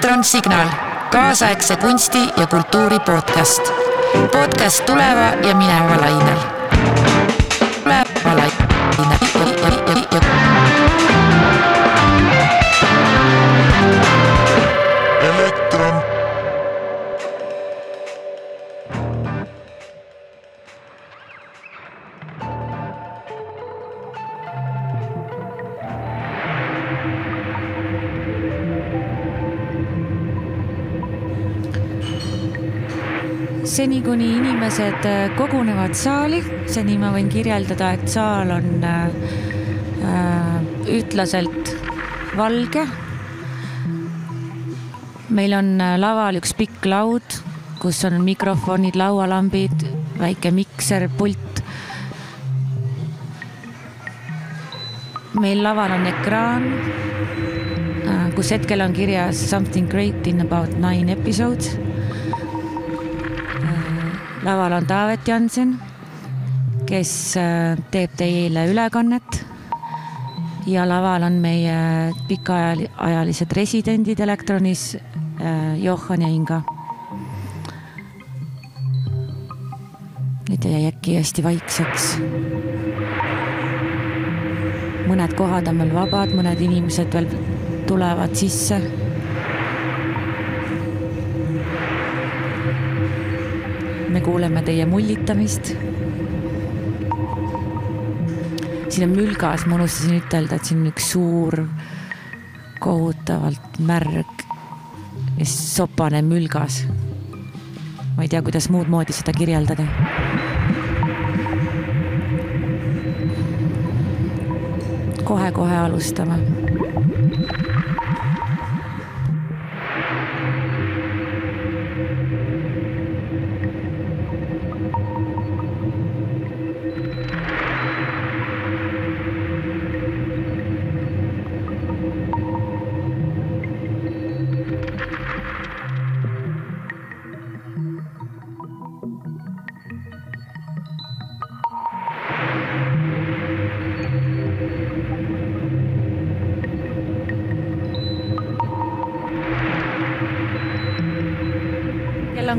elektronsignaal, kaasaegse kunsti ja kultuuri podcast. podcast tuleva ja mineva lainel. Inimesed äh, kogunevad saali, seni ma võin kirjeldada, et saal on äh, ütlaselt valge. meil on äh, laval üks pikk laud, kus on mikrofonid, laualambid, väike mikser, pult. meil laval on ekraan, kus hetkel on kirjas something great in about nine episodes laval on Taavet Jansen, kes äh, teeb teile ülekannet ja laval on meie pikaajalised residendid Elektronis, Johan ja Inga. nüüd jäi äkki hästi vaikseks. mõned kohad on veel vabad, mõned inimesed veel tulevad sisse me kuuleme teie mullitamist. siin on mülgas, ma unustasin ütelda, et siin on üks suur kohutavalt märg ja sopane mülgas. ma ei tea, kuidas muud moodi seda kirjeldada. kohe-kohe alustame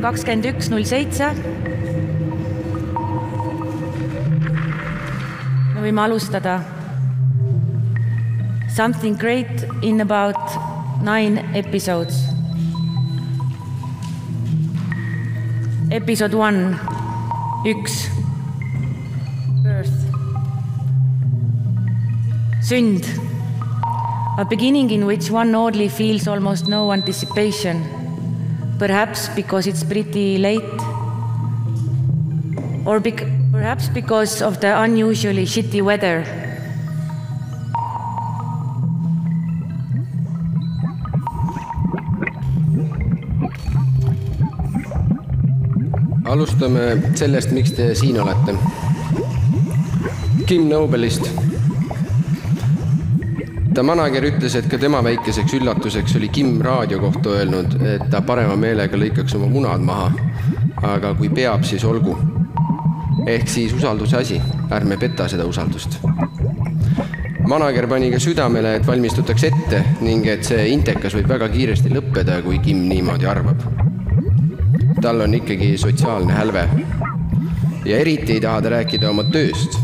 on kakskümmend üks null seitse. me võime alustada. Something great in about nine episodes. Episode one, üks. Birth. sünd. A beginning in which one oddly feels almost no anticipation perhaps because it's pretty late, or bec- perhaps because of the unusually shitty weather. alustame sellest, miks te siin olete. Kim Nobelist. Ta manager ütles, et ka tema väikeseks üllatuseks oli Kim raadio kohta öelnud, et ta parema meelega lõikaks oma munad maha. aga kui peab, siis olgu. ehk siis usalduse asi, ärme peta seda usaldust. manager pani ka südamele, et valmistutaks ette ning et see intekas võib väga kiiresti lõppeda, kui Kim niimoodi arvab tal on ikkagi sotsiaalne hälve. ja eriti ei taha ta rääkida oma tööst,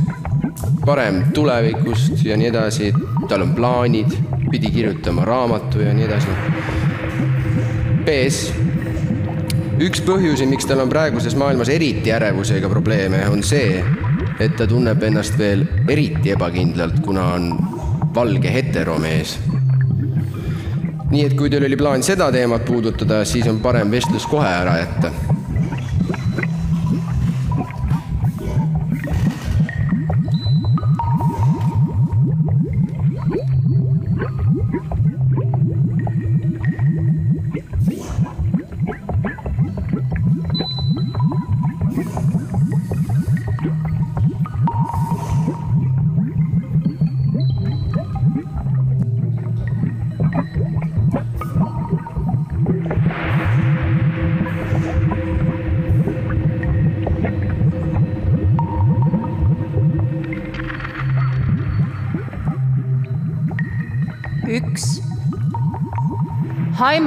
parem tulevikust ja nii edasi, tal on plaanid, pidi kirjutama raamatu ja nii edasi. PS, üks põhjusi, miks tal on praeguses maailmas eriti ärevusega probleeme, on see, et ta tunneb ennast veel eriti ebakindlalt, kuna on valge heteromees nii et kui teil oli plaan seda teemat puudutada, siis on parem vestlus kohe ära jätta.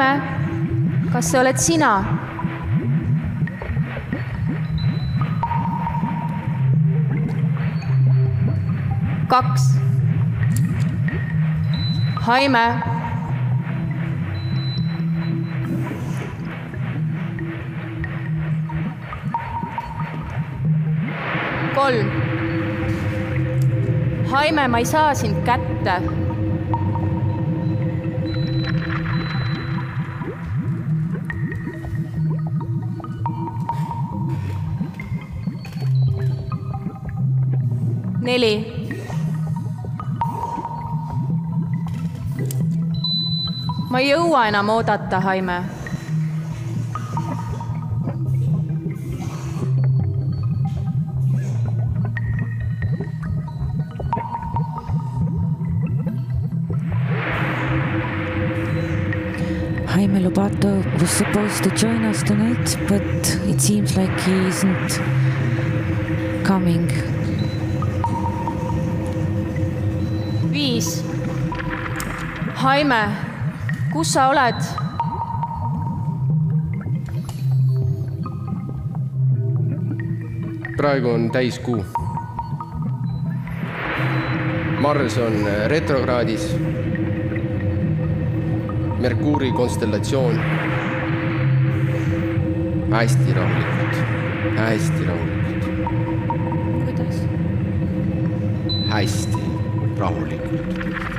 Haime, kas see oled sina? kaks. Haime. kolm. Haime, ma ei saa sind kätte neli. ma ei jõua enam oodata, Haime. Jaime Lobato was supposed to join us tonight, but it seems like he isn't coming. Haime, kus sa oled? praegu on täiskuu. Mars on retrokraadis. Merkuuri konstellatsioon. hästi rahulikult, hästi rahulikult, kuidas? hästi rahulikult.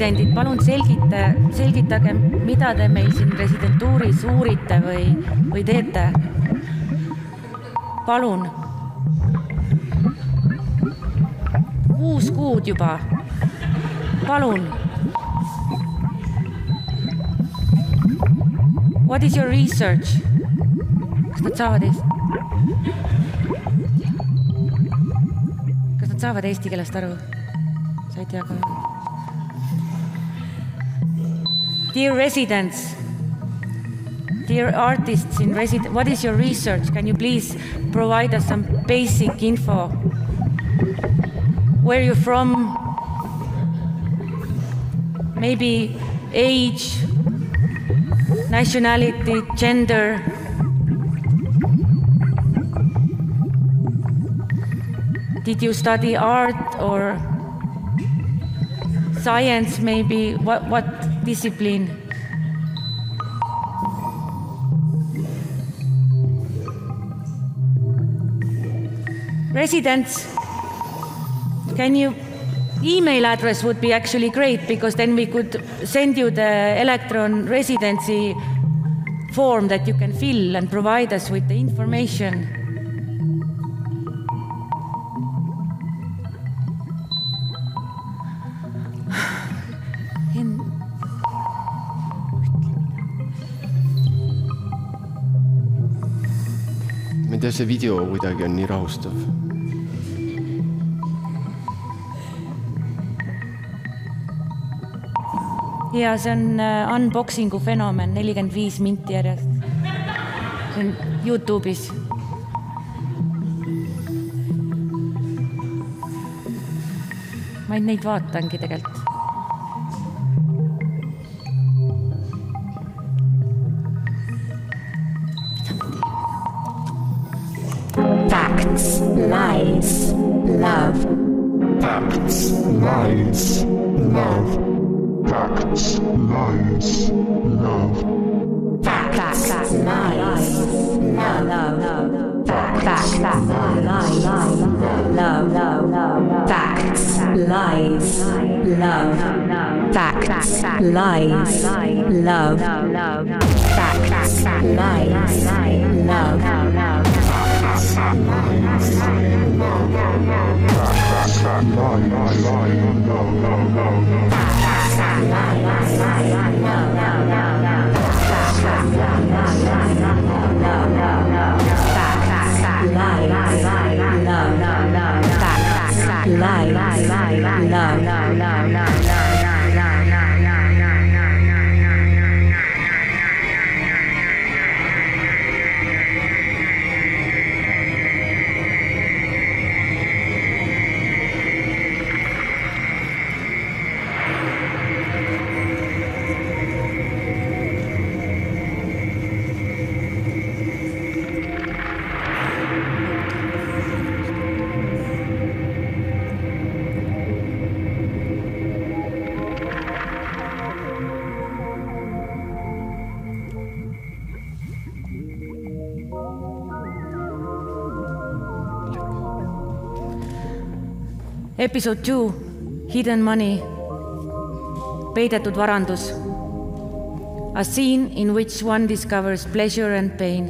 Residendid, palun selgita, selgitage, mida te meil siin residentuuris uurite või, või teete. palun. kuus kuud juba. palun. What is your research? kas nad saavad eesti? kas nad saavad eesti keelest aru? sa ei tea ka? Dear residents, dear artists in resident, what is your research? Can you please provide us some basic info? Where are you from? Maybe age, nationality, gender. Did you study art or science maybe? What, what Residents, can you, email address would be actually great because then we could send you the elektron residency form that you can fill and provide us with the information. See video kuidagi on nii rahustav. ja see on äh, unboxing'u fenomen, nelikümmend viis minti järjest. see on Youtube'is. ma neid vaatangi tegelikult. Facts, lies, love. Facts, lies, love. Facts, lies, love. Episode two, Hidden money, peidetud varandus. A scene in which one discovers pleasure and pain.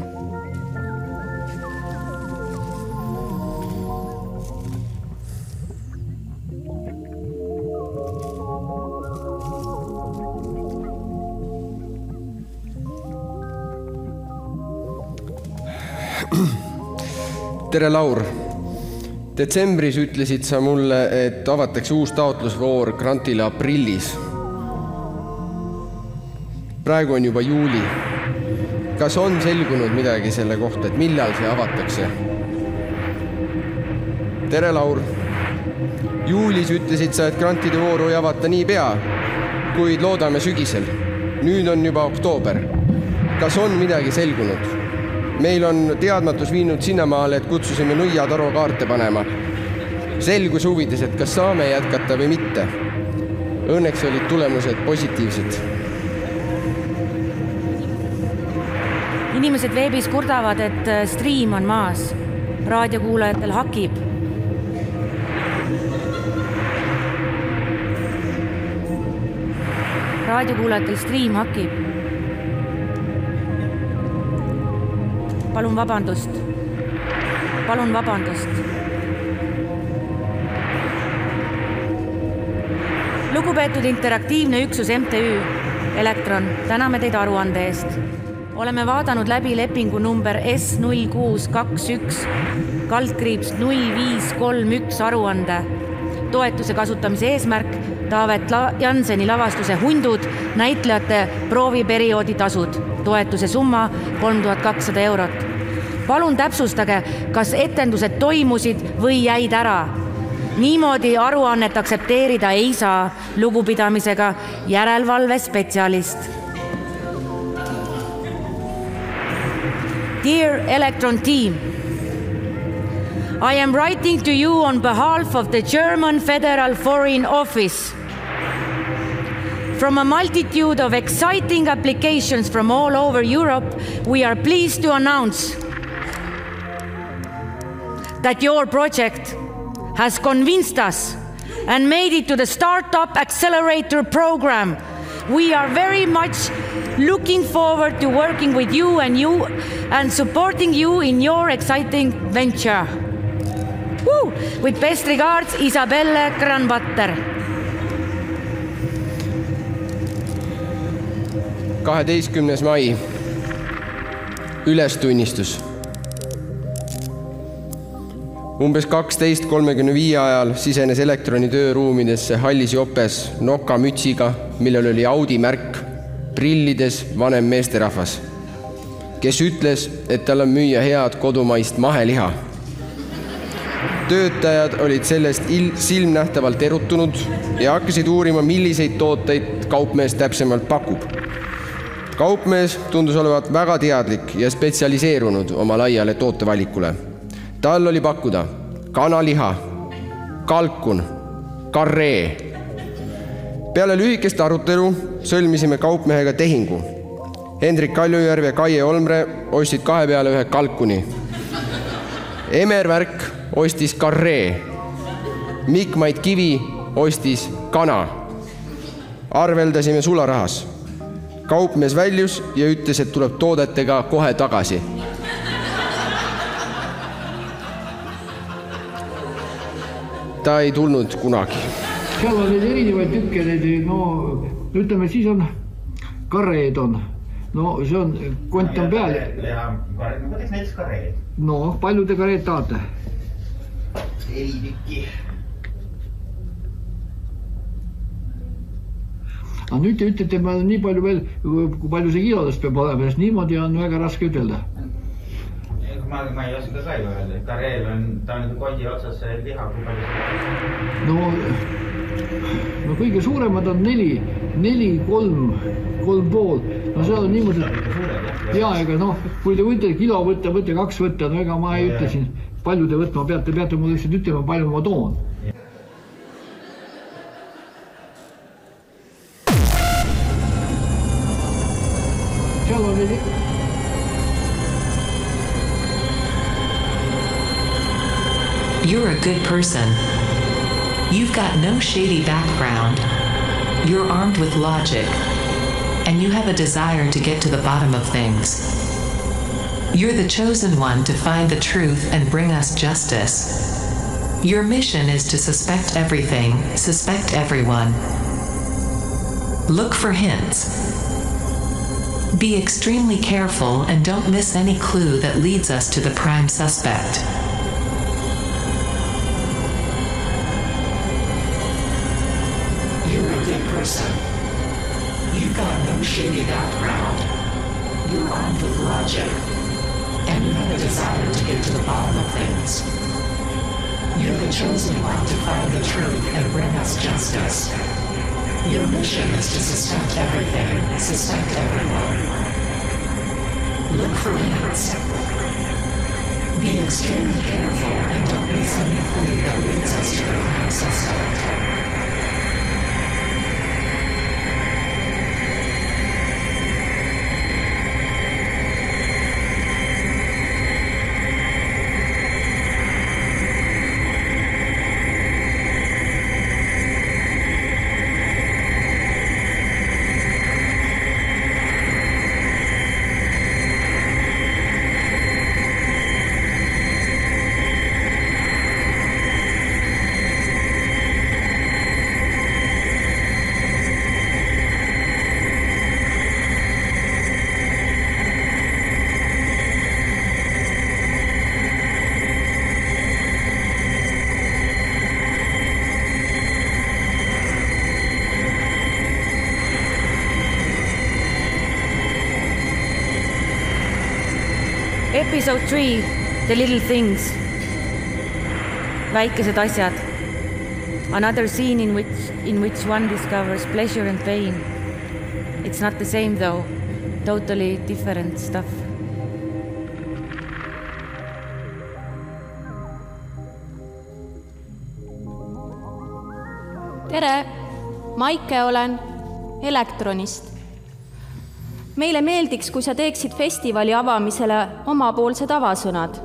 tere, Laur. Detsembris ütlesid sa mulle, et avatakse uus taotlusvoor grantile aprillis. praegu on juba juuli. kas on selgunud midagi selle kohta, et millal see avatakse? tere, Laur. juulis ütlesid sa, et grantide vooru ei avata niipea, kuid loodame sügisel. nüüd on juba oktoober. kas on midagi selgunud? Meil on teadmatus viinud sinnamaale, et kutsusime nõiataru kaarte panema. selguse huvides, et kas saame jätkata või mitte. Õnneks olid tulemused positiivsed. inimesed veebis kurdavad, et äh, striim on maas. raadiokuulajatel hakib. raadiokuulajatel striim hakib. Palun vabandust. palun vabandust. lugupeetud interaktiivne üksus MTÜ Elektron, täname teid aruande eest. oleme vaadanud läbi lepingu number S null kuus kaks üks kaldkriips null viis kolm üks aruande. toetuse kasutamise eesmärk Taavet La Janseni lavastuse Hundud näitlejate prooviperioodi tasud, toetuse summa kolm tuhat kakssada eurot. Palun täpsustage, kas etendused toimusid või jäid ära. niimoodi aruannet aktsepteerida ei saa, lugupidamisega järelevalvespetsialist. Dear Electron team. I am writing to you on behalf of the German Federal Foreign Office. From a multitude of exciting applications from all over Europe, we are pleased to announce that your project has convinced us and made it to the Startup Accelerator program. We are very much looking forward to working with you and you and supporting you in your exciting venture. Woo! With best regards, Isabelle Granbatter. kaheteistkümnes mai, ülestunnistus. Umbes kaksteist kolmekümne viie ajal sisenes Elektroni tööruumidesse hallis jopes nokamütsiga, millel oli Audi märk, prillides vanem meesterahvas, kes ütles, et tal on müüa head kodumaist maheliha. töötajad olid sellest il-, silmnähtavalt erutunud ja hakkasid uurima, milliseid tooteid kaupmees täpsemalt pakub kaupmees tundus olevat väga teadlik ja spetsialiseerunud oma laiale tootevalikule. Tal oli pakkuda kanaliha, kalkun, karree. peale lühikest arutelu sõlmisime kaupmehega tehingu. Hendrik Kaljujärv ja Kaie Olmre ostsid kahe peale ühe kalkuni. Emer Värk ostis karree. Mikk-Mait Kivi ostis kana. arveldasime sularahas kaupmees väljus ja ütles, et tuleb toodetega kohe tagasi. Ta ei tulnud kunagi seal on neid erinevaid tükke, neid no ütleme siis on kareed on, no see on, kont on peal, võtaks näiteks kareed, no palju te kareed tahate? neli tükki. aga nüüd te ütlete, ma nii palju veel, kui palju see kilodes peab olema, sest niimoodi on väga raske ütelda. ma, ma ei oska ka ju öelda, kareel on, ta on kondi otsas liha, kui palju seda. no, no kõige suuremad on neli, neli, kolm, kolm pool, no seal on niimoodi, et ja ega noh, kui te võite kilo võtta, võite kaks võtta, no ega ma ei ütle siin, palju te võtma peate, peate mulle lihtsalt ütlema, palju ma toon. seal on veel You're a good person. You've got no shady background. You're armed with logic. And you have a desire to get to the bottom of things. You're the chosen one to find the truth and bring us justice. Your mission is to suspect everything, suspect everyone. Look for hints. Be extremely careful and don't miss any clue that leads us to the prime suspect. Person. You've got no shady background. You're armed with logic. And you have a desire to get to the bottom of things. You're the chosen one to find the truth and bring us justice. Your mission is to suspect everything, suspect everyone. Look for hints. Be extremely careful and don't miss any clue that leads us to the suspect. Episode three, The little things. väikesed asjad. Another scene in which, in which one discovers pleasure and pain. It's not the same though, totally different stuff. tere, Maike olen Elektronist. Meile meeldiks, kui sa teeksid festivali avamisele omapoolsed avasõnad,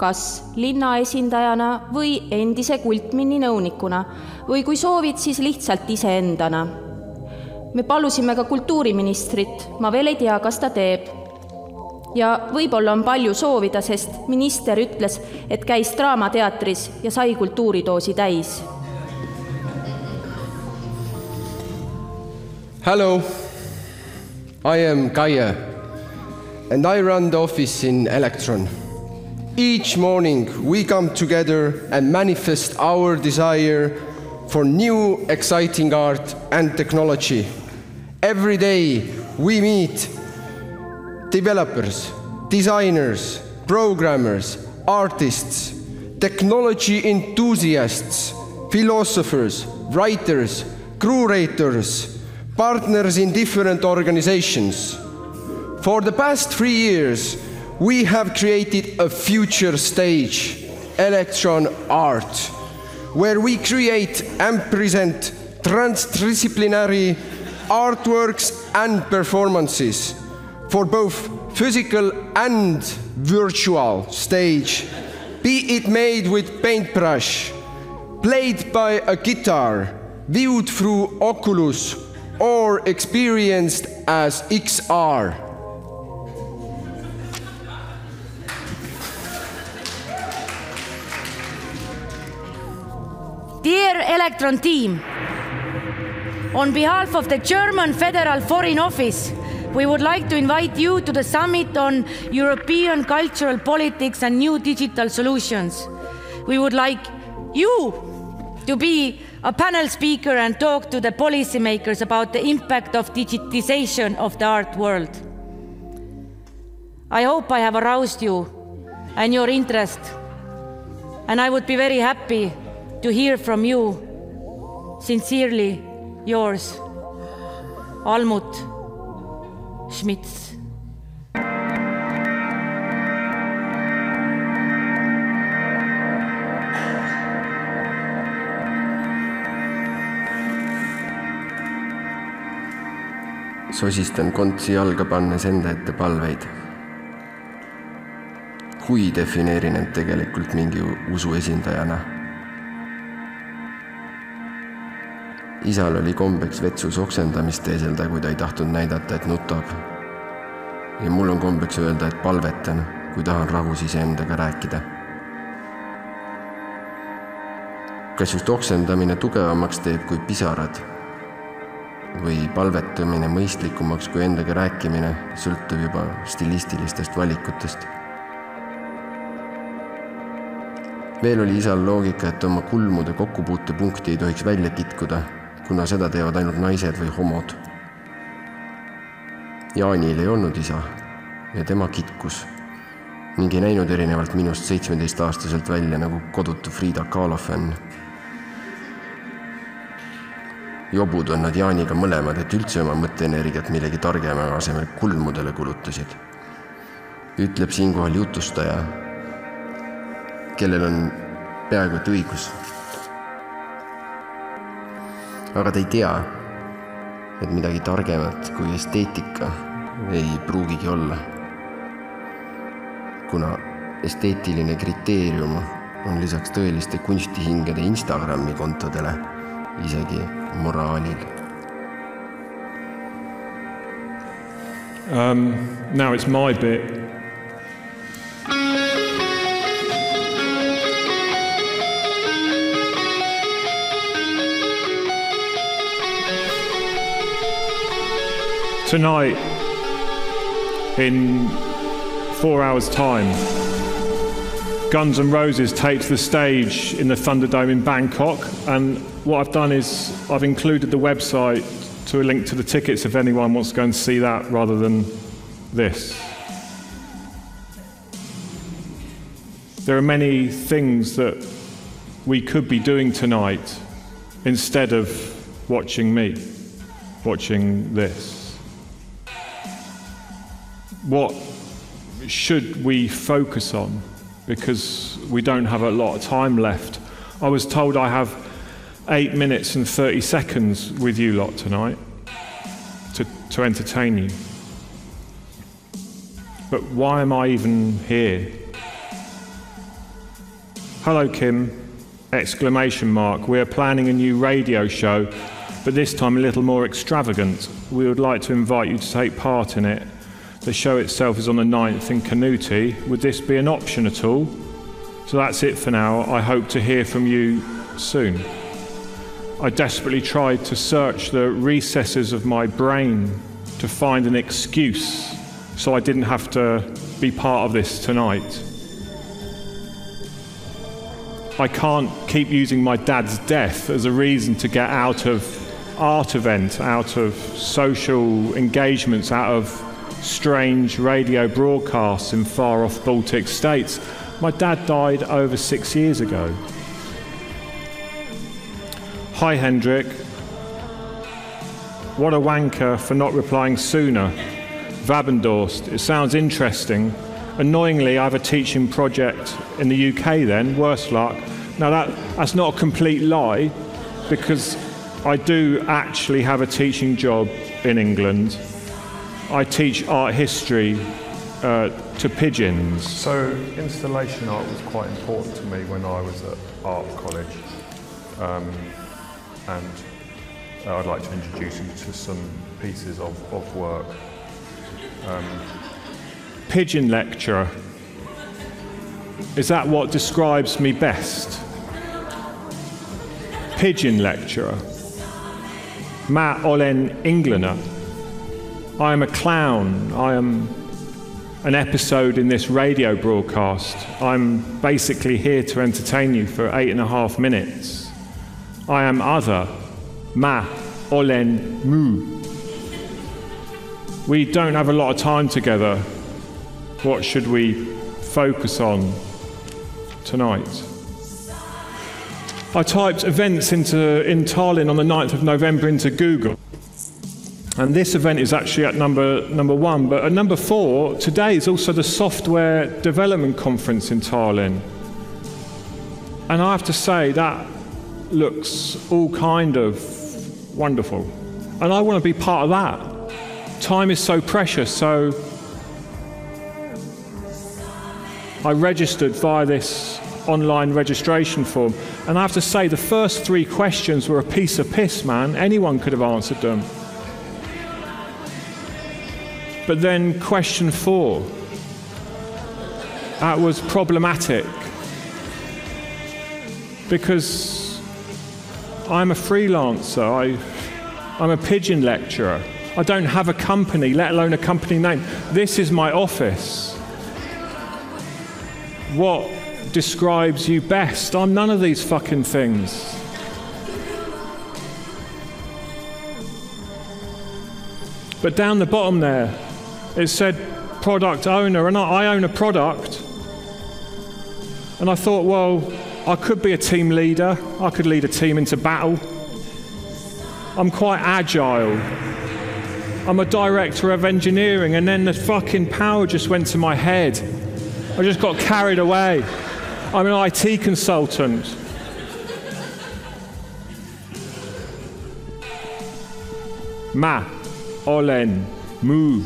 kas linna esindajana või endise Kultmini nõunikuna. Või kui soovid, siis lihtsalt iseendana. me palusime ka kultuuriministrit, ma veel ei tea, kas ta teeb. ja võib-olla on palju soovida, sest minister ütles, et käis Draamateatris ja sai kultuuridoosi täis. Hello, I am Gaia, and I run the office in Elektron. Each morning we come together and manifest our desire for new exciting art and technology. Every day we meet developers, designers, programmers, artists, technology enthusiasts, philosophers, writers, curators, partners in different organizations. For the past three years, we have created a future stage, Elektron Art, where we create and present transdisciplinary artworks and performances for both physical and virtual stage, be it made with paintbrush, played by a guitar, viewed through Oculus, or experienced as XR. Dear Elektron team, On behalf of the German Federal Foreign Office, we would like to invite you to the summit on European cultural politics and new digital solutions. We would like you to be a panel speaker and talk to the policymakers about the impact of digitization of the art world. I hope I have aroused you and your interest, and I would be very happy to hear from you. Sincerely, yours, Almut Schmitz. Sosistan kontsi jalga pannes enda ette palveid. hui defineerin end tegelikult mingi usu esindajana. isal oli kombeks vetsus oksendamist teeselda, kui ta ei tahtnud näidata, et nutab. ja mul on kombeks öelda, et palvetan, kui tahan rahus iseendaga rääkida. kas just oksendamine tugevamaks teeb kui pisarad või palvetamine mõistlikumaks kui endaga rääkimine, sõltub juba stilistilistest valikutest. veel oli isal loogika, et oma kulmude kokkupuutepunkti ei tohiks välja kitkuda, kuna seda teevad ainult naised või homod. Jaanil ei olnud isa ja tema kitkus ning ei näinud erinevalt minust seitsmeteistaastaselt välja nagu kodutu Frida Kahlo fänn jobud on nad Jaaniga mõlemad, et üldse oma mõtteenergiat millegi targema asemel kulmudele kulutasid. ütleb siinkohal jutustaja, kellel on peaaegu et õigus. aga ta ei tea, et midagi targemat kui esteetika ei pruugigi olla. kuna esteetiline kriteerium on lisaks tõeliste kunstihingede Instagrami kontodele Um, now it's my bit. Tonight, in four hours' time, Guns N' Roses takes the stage in the Thunderdome in Bangkok, and what I've done is I've included the website to a link to the tickets if anyone wants to go and see that rather than this. There are many things that we could be doing tonight instead of watching me, watching this. What should we focus on? Because we don't have a lot of time left. I was told I have eight minutes and 30 seconds with you lot tonight to, to entertain you. But why am I even here? Hello, Kim! Exclamation mark. We are planning a new radio show, but this time a little more extravagant. We would like to invite you to take part in it. The show itself is on the 9th in Kanuti. Would this be an option at all? So that's it for now. I hope to hear from you soon. I desperately tried to search the recesses of my brain to find an excuse so I didn't have to be part of this tonight. I can't keep using my dad's death as a reason to get out of art event, out of social engagements, out of strange radio broadcasts in far off Baltic states. My dad died over six years ago. Hi, Hendrik. What a wanker for not replying sooner. Vabendorst. It sounds interesting. Annoyingly, I have a teaching project in the UK then, worse luck. Now, that, that's not a complete lie because I do actually have a teaching job in England. I teach art history uh, to pigeons. So, installation art was quite important to me when I was at art college. Um, and uh, I'd like to introduce you to some pieces of, of work. Um, Pigeon lecturer. Is that what describes me best? Pigeon lecturer. Mä olen Engländer. I am a clown. I am an episode in this radio broadcast. I'm basically here to entertain you for eight and a half minutes. I am other. Mä olen mu. We don't have a lot of time together. What should we focus on tonight? I typed events into in Tallinn on the 9th of November into Google. And this event is actually at number, number one. But at number four, today is also the Software Development Conference in Tallinn. And I have to say, that looks all kind of wonderful. And I want to be part of that. Time is so precious, so I registered via this online registration form. And I have to say, the first three questions were a piece of piss, man. Anyone could have answered them. But then question four, that was problematic because I'm a freelancer. I, I'm a pigeon lecturer. I don't have a company, let alone a company name. This is my office. What describes you best? I'm none of these fucking things. But down the bottom there, it said product owner, and I own a product. And I thought, well, I could be a team leader, I could lead a team into battle. I'm quite agile. I'm a director of engineering, and then the fucking power just went to my head. I just got carried away. I'm an IT consultant. Ma, Olen, Mu.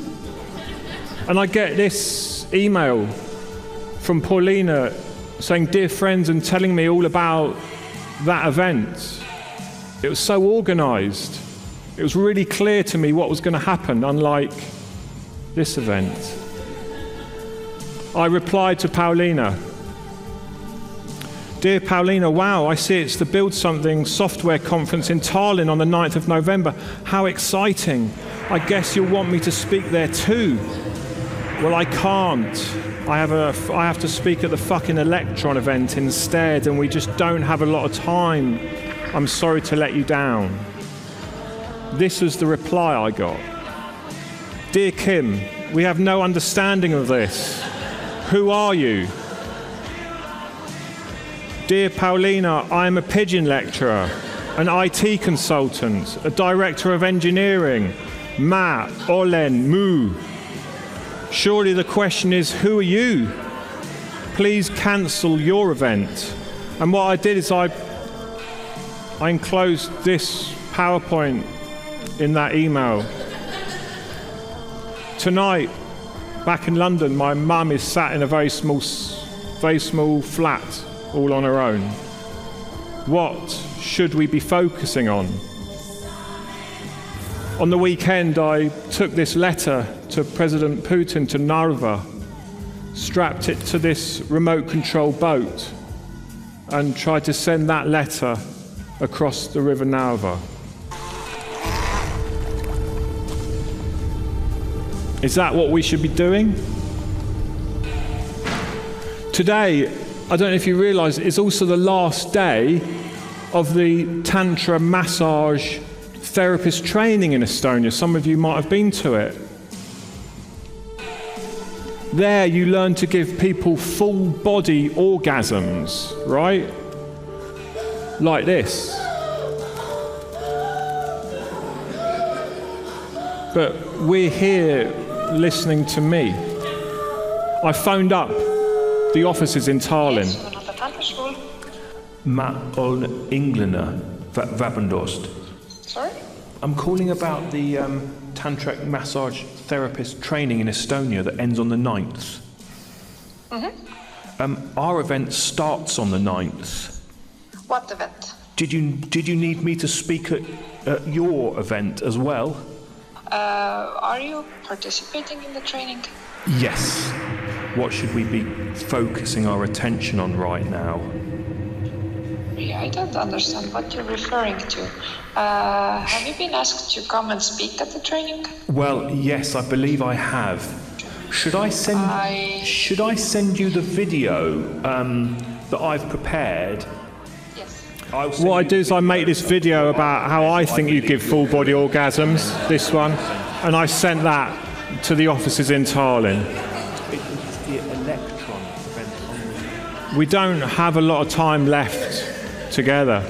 And I get this email from Paulina saying, Dear friends, and telling me all about that event. It was so organized. It was really clear to me what was going to happen, unlike this event. I replied to Paulina, Dear Paulina, wow, I see it's the Build Something software conference in Tallinn on the 9th of November. How exciting. I guess you'll want me to speak there too. Well, I can't. I have, a, I have to speak at the fucking Elektron event instead, and we just don't have a lot of time. I'm sorry to let you down. This was the reply I got Dear Kim, we have no understanding of this. Who are you? Dear Paulina, I am a pigeon lecturer, an IT consultant, a director of engineering. Ma, Olen, Mu. Surely the question is, who are you? Please cancel your event. And what I did is I, I enclosed this PowerPoint in that email. Tonight, back in London, my mum is sat in a very small, very small flat all on her own. What should we be focusing on? On the weekend, I took this letter to President Putin to Narva, strapped it to this remote control boat, and tried to send that letter across the River Narva. Is that what we should be doing? Today, I don't know if you realize, it's also the last day of the Tantra massage therapist training in Estonia. Some of you might have been to it. There, you learn to give people full body orgasms, right? Like this. But we're here listening to me. I phoned up the offices in Tallinn. Ma on Engländer, Vappendost. Sorry? I'm calling about the um, tantric massage therapist training in Estonia that ends on the 9th. Mm-hmm. Um, our event starts on the 9th. What event? Did you, did you need me to speak at, at your event as well? Uh, are you participating in the training? Yes. What should we be focusing our attention on right now? Yeah, I don't understand what you're referring to. Uh, have you been asked to come and speak at the training? Well, yes, I believe I have. Should I send? I- Should I send you the video um, that I've prepared? Yes. What I do is I make this video about how I think you give full body orgasms, this one, and I sent that to the offices in Tallinn. It's the elektron. We don't have a lot of time left together.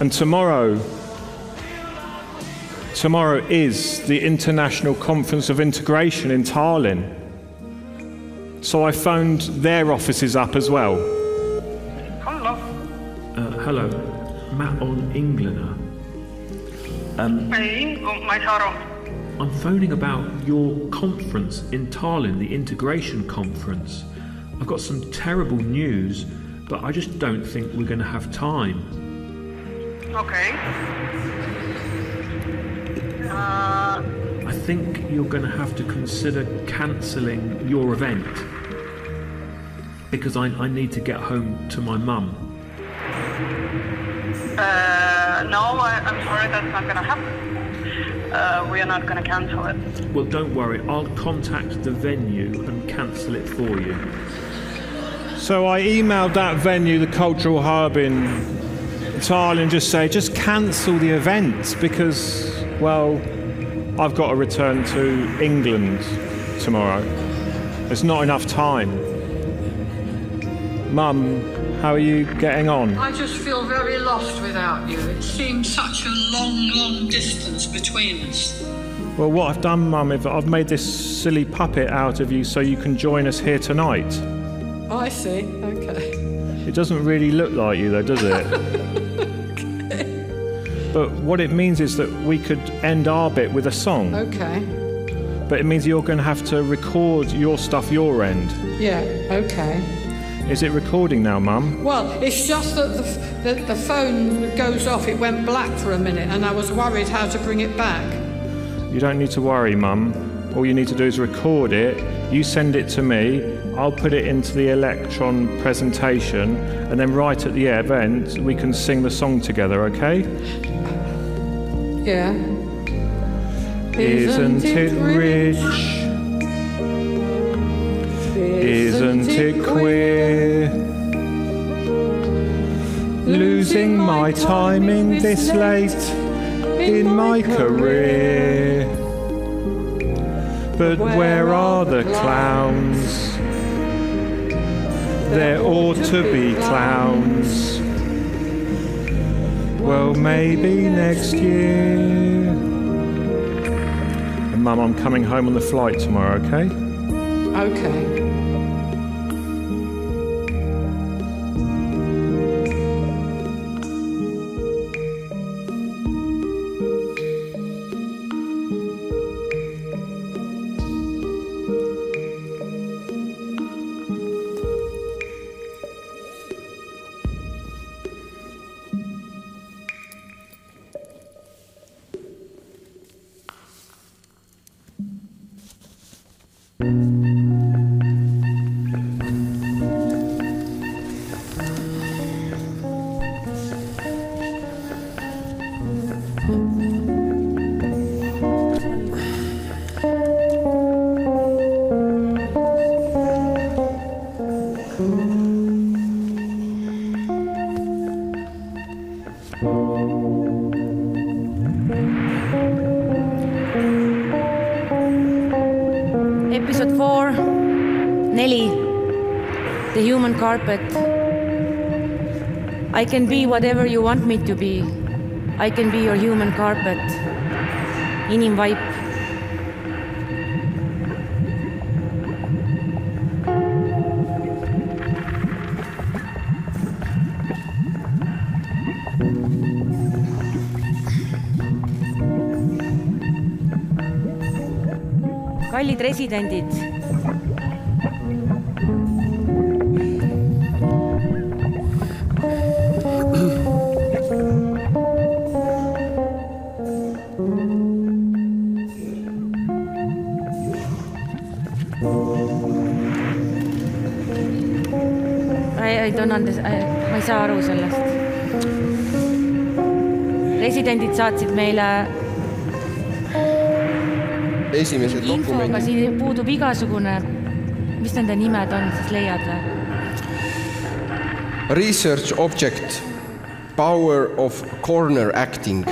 And tomorrow, tomorrow is the International Conference of Integration in Tallinn. So I phoned their offices up as well. Hello. Uh, hello, Matt on Englander. Um, ei, ma ei saa aru. I'm phoning about your conference in Tallinn, the integration conference. I've got some terrible news, but I just don't think we're going to have time. Okay.. Uh, I think you're going to have to consider cancelling your event because I, I need to get home to my mum. uh, no, I, I'm sorry, that's not gonna happen. Uh, we are not gonna cancel it. Well, don't worry, I'll contact the venue and cancel it for you. So I emailed that venue, the Cultural Hub in Tallinn, just say, just cancel the event because, well, I've got to return to England tomorrow. There's not enough time. Mum, how are you getting on? I just feel very lost without you. It seems such a long, long distance between us. Well, what I've done, Mum, is I've made this silly puppet out of you so you can join us here tonight. Oh, I see. Okay. It doesn't really look like you, though, does it? But what it means is that we could end our bit with a song. Okay. But it means you're going to have to record your stuff your end. Yeah. Okay. Is it recording now, Mum? Well, it's just that the, the, the phone goes off. It went black for a minute, and I was worried how to bring it back. You don't need to worry, Mum. All you need to do is record it. You send it to me. I'll put it into the Elektron presentation, and then right at the event, we can sing the song together, okay? Yeah. Isn't it rich? Isn't it queer? Losing my timing this late in my career. But where are the clowns? There ought to be clowns. Well, maybe next year. And Mum, I'm coming home on the flight tomorrow, okay? Okay. Carpet. I can be whatever you want me to be. I can be your human carpet. inimvaip. kallid residendid Aru sellest. Residendid saatsid meile esimese infoga, dokumendi, siin puudub igasugune, mis nende nimed on, siis leiad või? research object, power of corner acting,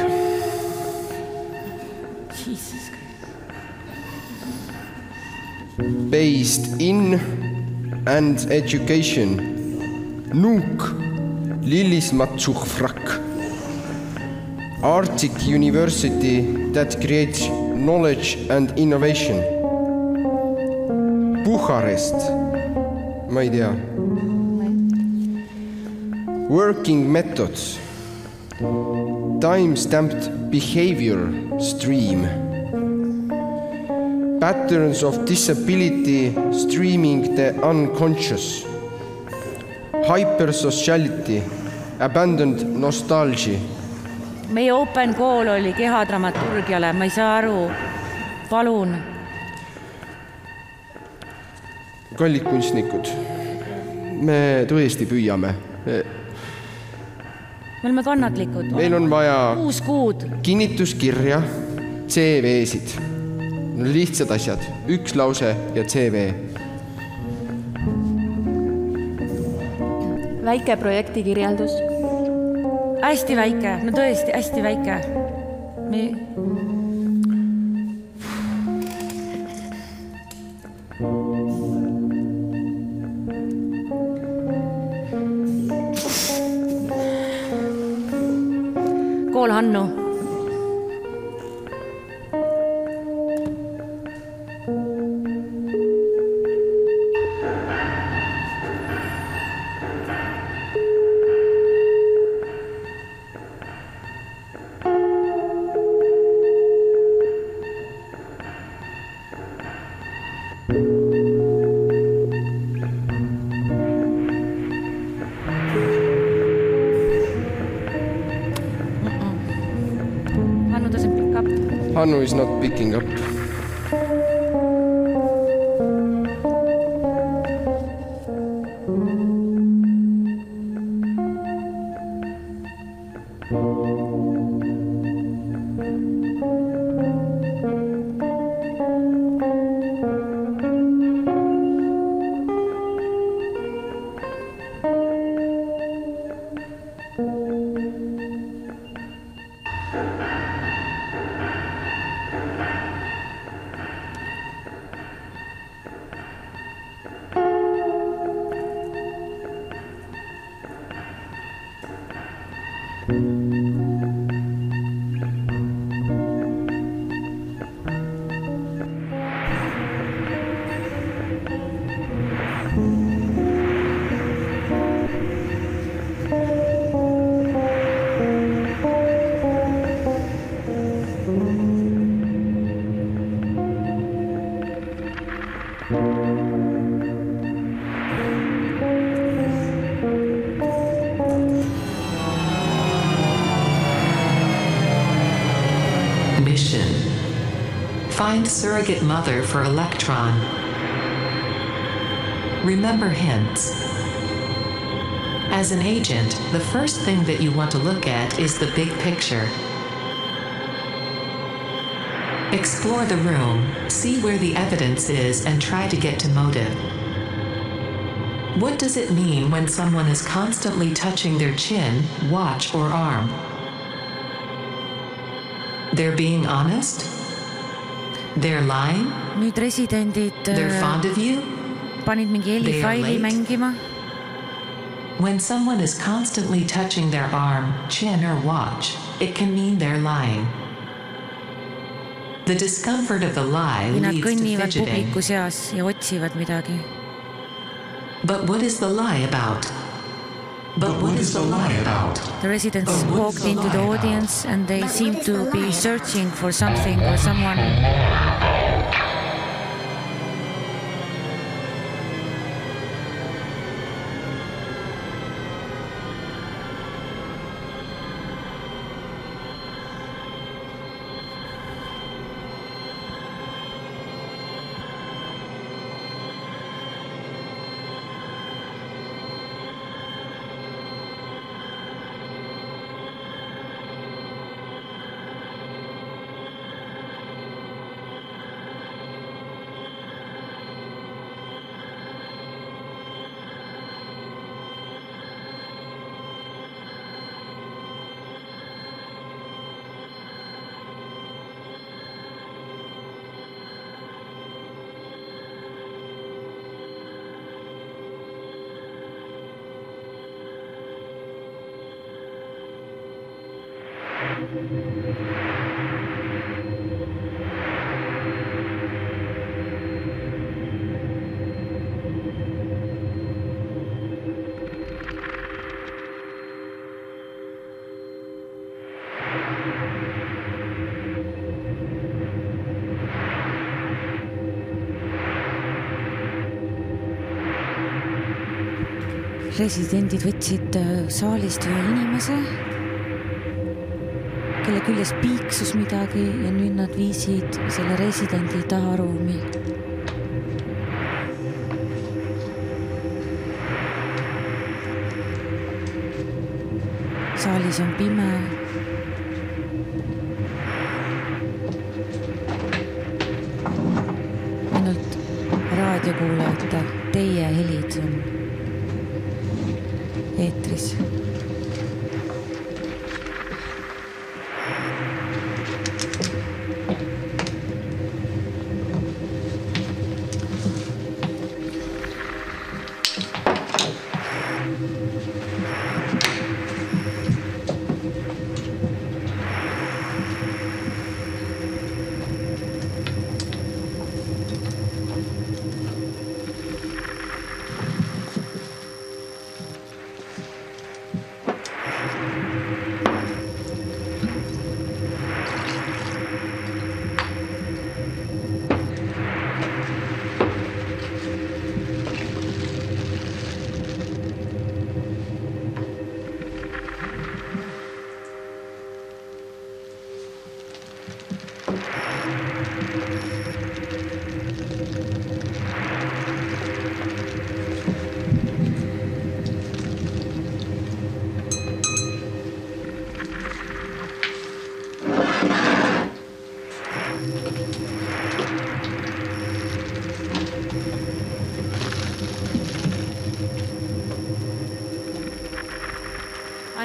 based in and education, Nuuk, Lillis Matsuhvrak, Arctic University that creates knowledge and innovation, Bucharest, ma ei tea Working methods. Time-stamped behavior stream. Patterns of disability streaming the unconscious. Hypersociality. Abandoned nostalgia. meie open call oli kehadramaturgiale, ma ei saa aru, palun, kallid kunstnikud, me tõesti püüame. me oleme kannatlikud. meil on vaja kuus kuud, kinnituskirja, CV-sid, lihtsad asjad, üks lause ja CV väike projekti kirjeldus, hästi väike, no tõesti hästi väike. me kool Hannu. Hannu is not picking up. Find surrogate mother for Elektron. Remember hints. As an agent, the first thing that you want to look at is the big picture. Explore the room, see where the evidence is, and try to get to motive. What does it mean when someone is constantly touching their chin, watch, or arm? They're being honest? They're lying? nüüd residendid äh, They're äh, fond of you? panid mingi They are helifaili late? mängima. When someone is constantly touching their arm, chin, or watch, it can mean they're lying. The discomfort of the lie nad leads to kõnnivad fidgeting. publiku seas ja otsivad midagi. But what is the lie about? But what is the lie about? The residents oh, walked into the audience and they seemed to be searching for something or someone. Oh, residendid võtsid äh, saalist ühe inimese, kelle küljes piiksus midagi ja nüüd nad viisid selle residendi taharuumi. saalis on pime ainult raadiokuulajate, teie helid on договорились.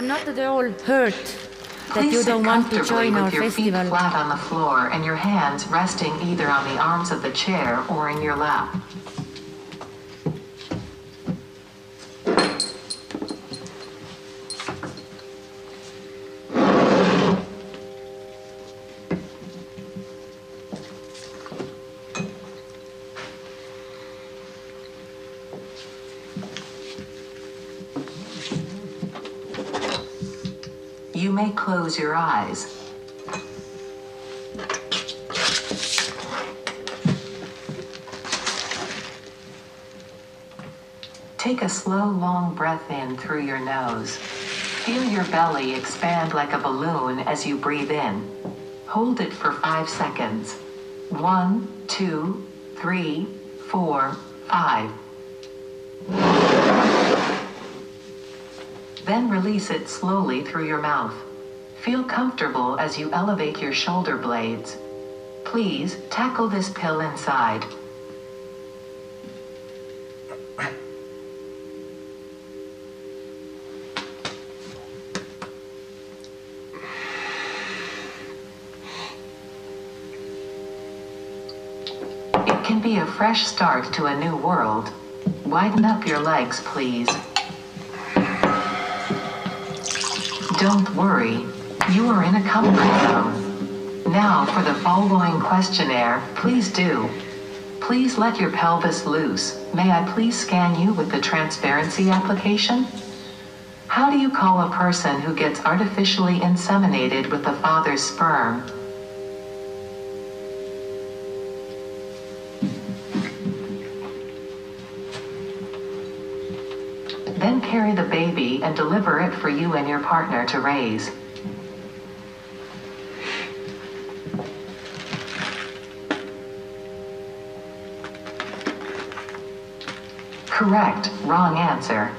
I'm not at all hurt that Please you sit don't want to comfortably join our with your festival. feet flat on the floor and your hands resting either on the arms of the chair or in your lap. Close your eyes. Take a slow, long breath in through your nose. Feel your belly expand like a balloon as you breathe in. Hold it for five seconds. One, two, three, four, five. Then release it slowly through your mouth. Feel comfortable as you elevate your shoulder blades. Please tackle this pill inside. It can be a fresh start to a new world. Widen up your legs, please. Don't worry, you are in a comfort zone. Now for the following questionnaire, please do. Please let your pelvis loose. May I please scan you with the transparency application? How do you call a person who gets artificially inseminated with the father's sperm? Then carry the baby and deliver it for you and your partner to raise. Correct, wrong answer.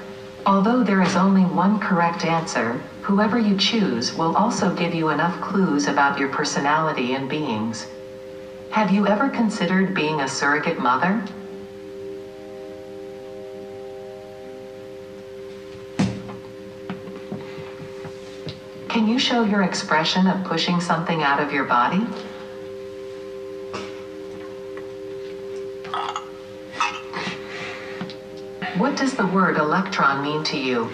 Although there is only one correct answer, whoever you choose will also give you enough clues about your personality and beings. Have you ever considered being a surrogate mother? Can you show your expression of pushing something out of your body? What does the word elektron mean to you?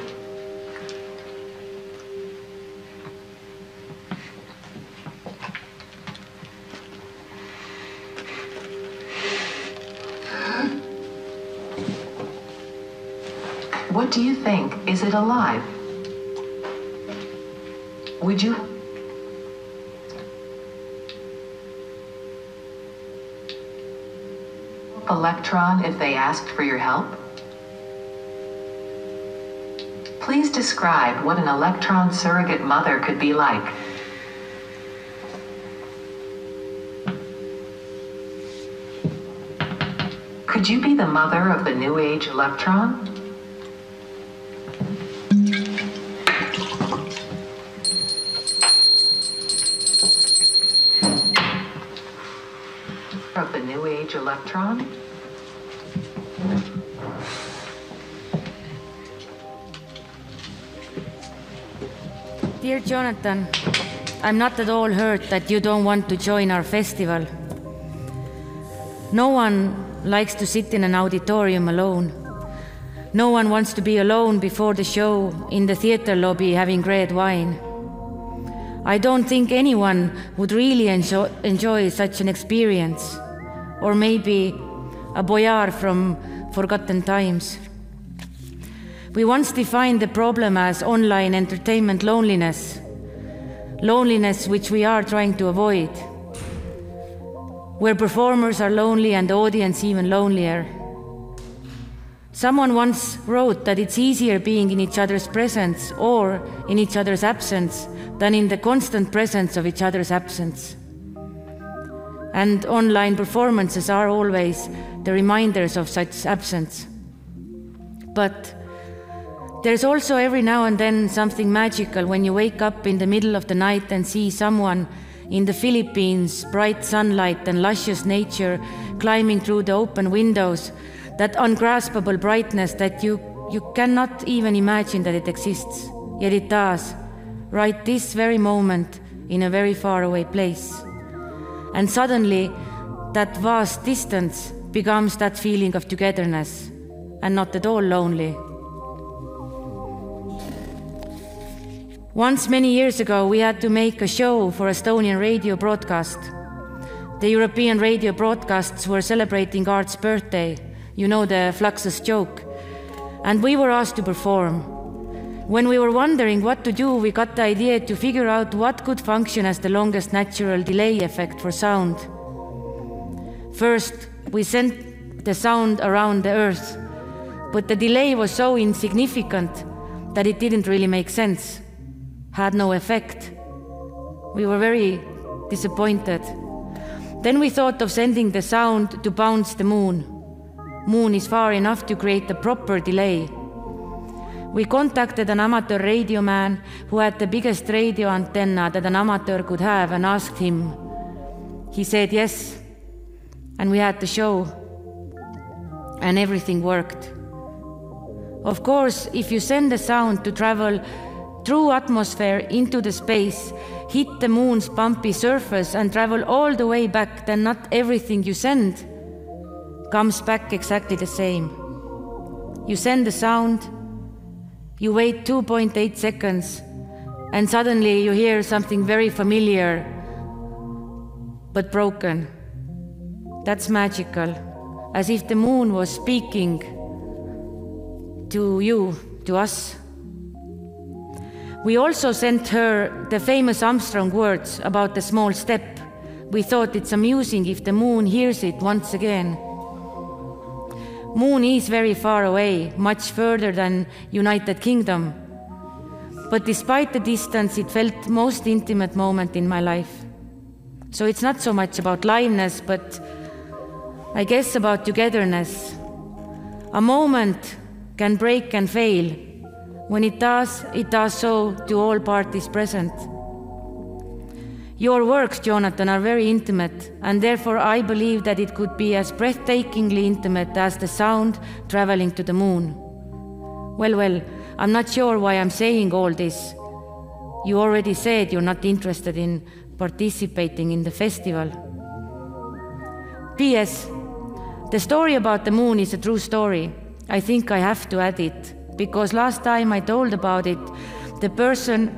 What do you think? Is it alive? Would you Elektron if they asked for your help? Please describe what an elektron surrogate mother could be like. Could you be the mother of the new age elektron? Of the new age elektron? Dear Jonathan, I'm not at all hurt that you don't want to join our festival. No one likes to sit in an auditorium alone. No one wants to be alone before the show in the theater lobby having red wine. I don't think anyone would really enjoy, enjoy such an experience. Or maybe a boyar from forgotten times. We once defined the problem as online entertainment loneliness, loneliness which we are trying to avoid, where performers are lonely and the audience even lonelier. Someone once wrote that it's easier being in each other's presence or in each other's absence than in the constant presence of each other's absence. And online performances are always the reminders of such absence. But there's also every now and then something magical when you wake up in the middle of the night and see someone in the Philippines, bright sunlight and luscious nature climbing through the open windows, that ungraspable brightness that you, you cannot even imagine that it exists. Yet it does, right this very moment in a very far away place. And suddenly, that vast distance becomes that feeling of togetherness and not at all lonely. Once, many years ago, we had to make a show for Estonian radio broadcast. The European radio broadcasts were celebrating Art's birthday, you know the Fluxus joke, and we were asked to perform. When we were wondering what to do, we got the idea to figure out what could function as the longest natural delay effect for sound. First, we sent the sound around the Earth, but the delay was so insignificant that it didn't really make sense had no effect. We were very disappointed. Then we thought of sending the sound to bounce the moon. Moon is far enough to create a proper delay. We contacted an amateur radio man who had the biggest radio antenna that an amateur could have and asked him. He said yes, and we had the show, and everything worked. Of course, if you send the sound to travel through atmosphere into the space, hit the moon's bumpy surface and travel all the way back, then not everything you send comes back exactly the same. You send the sound, you wait 2.8 seconds, and suddenly you hear something very familiar but broken. That's magical, as if the moon was speaking to you, to us. We also sent her the famous Armstrong words about the small step. We thought it's amusing if the moon hears it once again. Moon is very far away, much further than United Kingdom. But despite the distance, it felt most intimate moment in my life. So it's not so much about liveness, but I guess about togetherness. A moment can break and fail, when it does, it does so to all parties present. Your works, Jonathan, are very intimate, and therefore I believe that it could be as breathtakingly intimate as the sound traveling to the moon. Well, well, I'm not sure why I'm saying all this. You already said you're not interested in participating in the festival. P.S. The story about the moon is a true story. I think I have to add it because last time I told about it, the person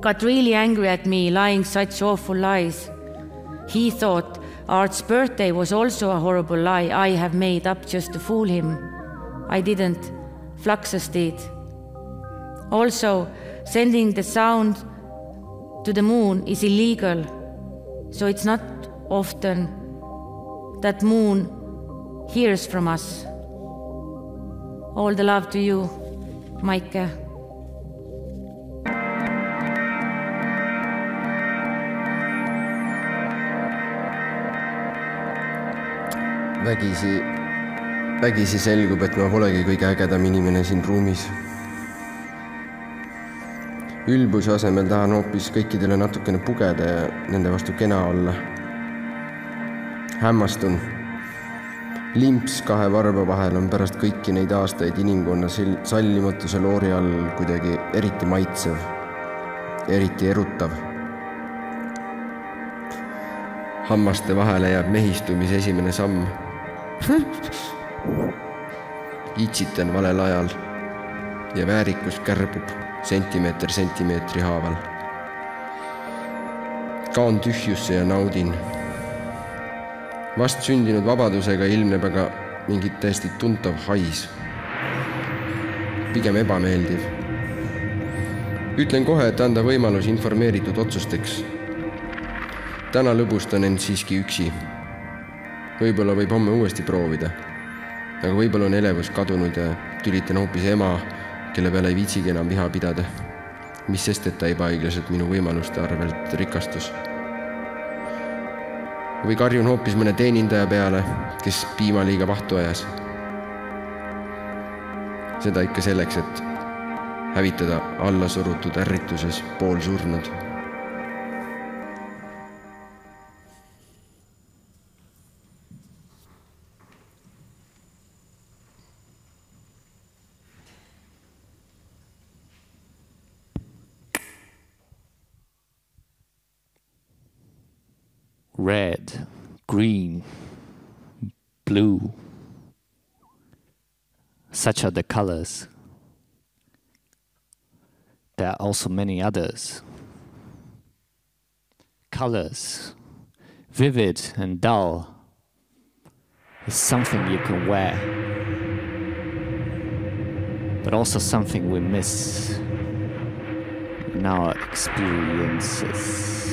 got really angry at me lying such awful lies. He thought Art's birthday was also a horrible lie I have made up just to fool him. I didn't. Fluxus did. Also, sending the sound to the moon is illegal, so it's not often that moon hears from us. All the love to you, Maike. vägisi, vägisi selgub, et ma polegi kõige ägedam inimene siin ruumis. ülbuse asemel tahan hoopis kõikidele natukene pugeda ja nende vastu kena olla. hämmastun limps kahe varba vahel on pärast kõiki neid aastaid inimkonna sallimatuse loori all kuidagi eriti maitsev, eriti erutav hammaste vahele jääb mehistumise esimene samm. itsitan valel ajal ja väärikus kärbub sentimeeter sentimeetri haaval. kaon tühjusse ja naudin. Vast sündinud vabadusega ilmneb aga mingi täiesti tuntav hais. pigem ebameeldiv. ütlen kohe, et anda võimalus informeeritud otsusteks täna lõbustan end siiski üksi. võib-olla võib homme uuesti proovida. aga võib-olla on elevus kadunud ja tülitan hoopis ema, kelle peale ei viitsigi enam viha pidada. mis sest, et ta ebaõiglaselt minu võimaluste arvelt rikastus. Või karjun hoopis mõne teenindaja peale, kes piima liiga vahtu ajas. seda ikka selleks, et hävitada allasurutud ärrituses poolsurnud red, green, blue. Such are the colors. There are also many others. Colors, vivid and dull, is something you can wear, but also something we miss in our experiences.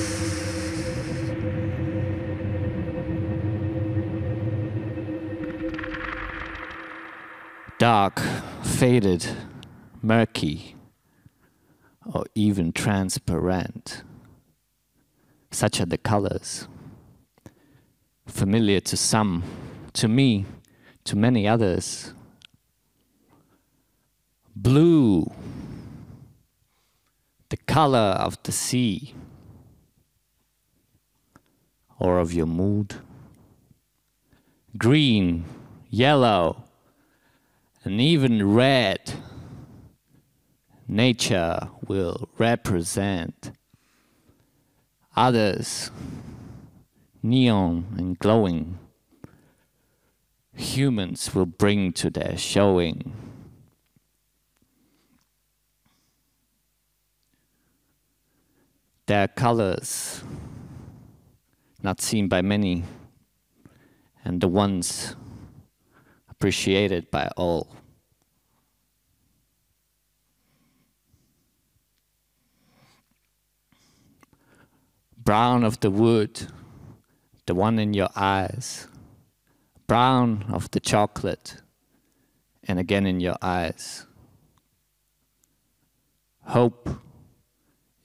Dark, faded, murky, or even transparent. Such are the colors. Familiar to some, to me, to many others. Blue, the color of the sea, or of your mood. Green, yellow, and even red, nature will represent. Others, neon and glowing, humans will bring to their showing. Their colors, not seen by many, and the ones appreciated by all. Brown of the wood, the one in your eyes. Brown of the chocolate, and again in your eyes. Hope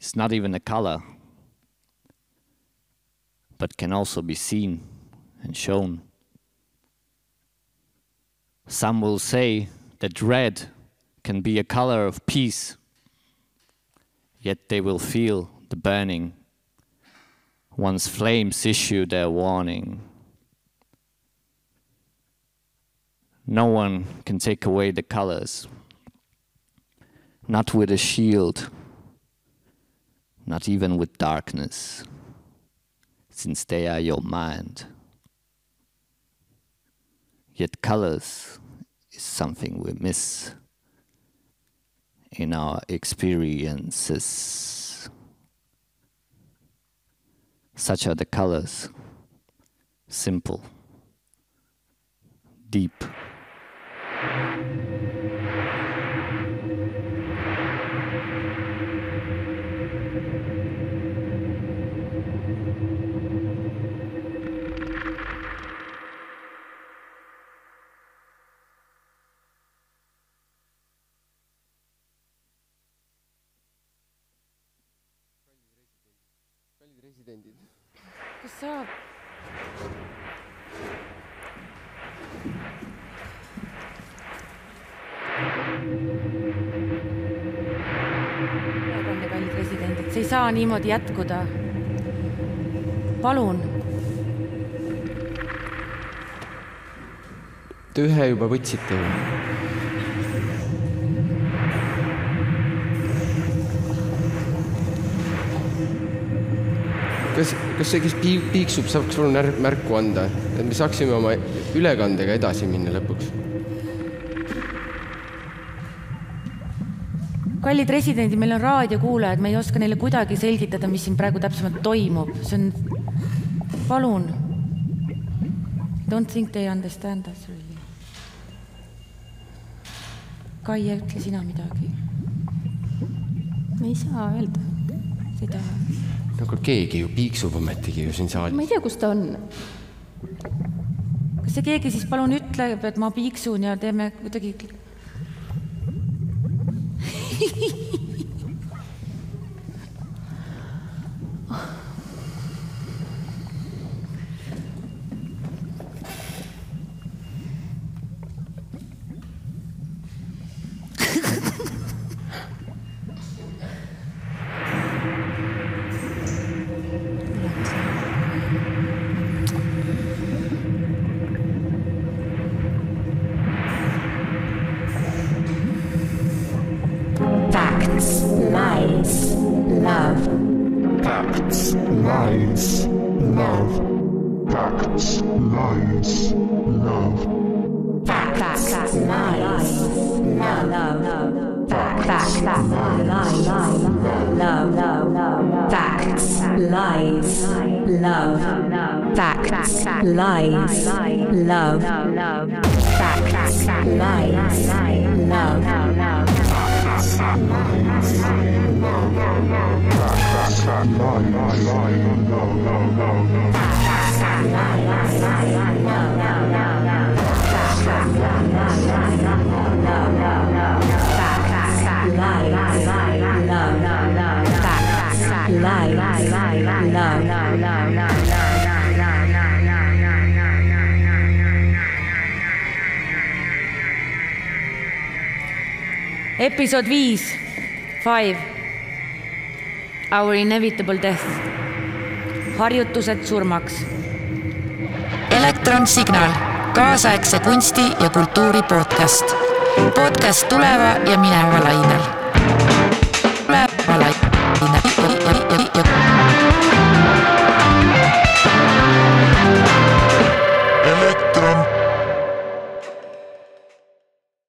is not even a color, but can also be seen and shown. Some will say that red can be a color of peace, yet they will feel the burning once flames issue their warning. No one can take away the colors, not with a shield, not even with darkness, since they are your mind. Yet colors is something we miss in our experiences. Such are the colors simple, deep. Niimoodi jätkuda. palun. Te ühe juba võtsite ju. kas, kas see, kes piik, piiksub, saaks palun märku anda, et me saaksime oma ülekandega edasi minna lõpuks? Kallid residendid, meil on raadiokuulajad, me ei oska neile kuidagi selgitada, mis siin praegu täpsemalt toimub, see on, palun. Don't think they understand us really. Kaie, ütle sina midagi. ma ei saa öelda seda. no aga keegi ju piiksub ometigi ju siin saalis. ma ei tea, kus ta on. kas see keegi siis palun ütleb, et ma piiksun ja teeme kuidagi Lies, love. Facts, lies, love. Episood viis, five. Our inevitable death. harjutused surmaks. elektronsignaal, kaasaegse kunsti ja kultuuri podcast. podcast tuleva ja mineva lainel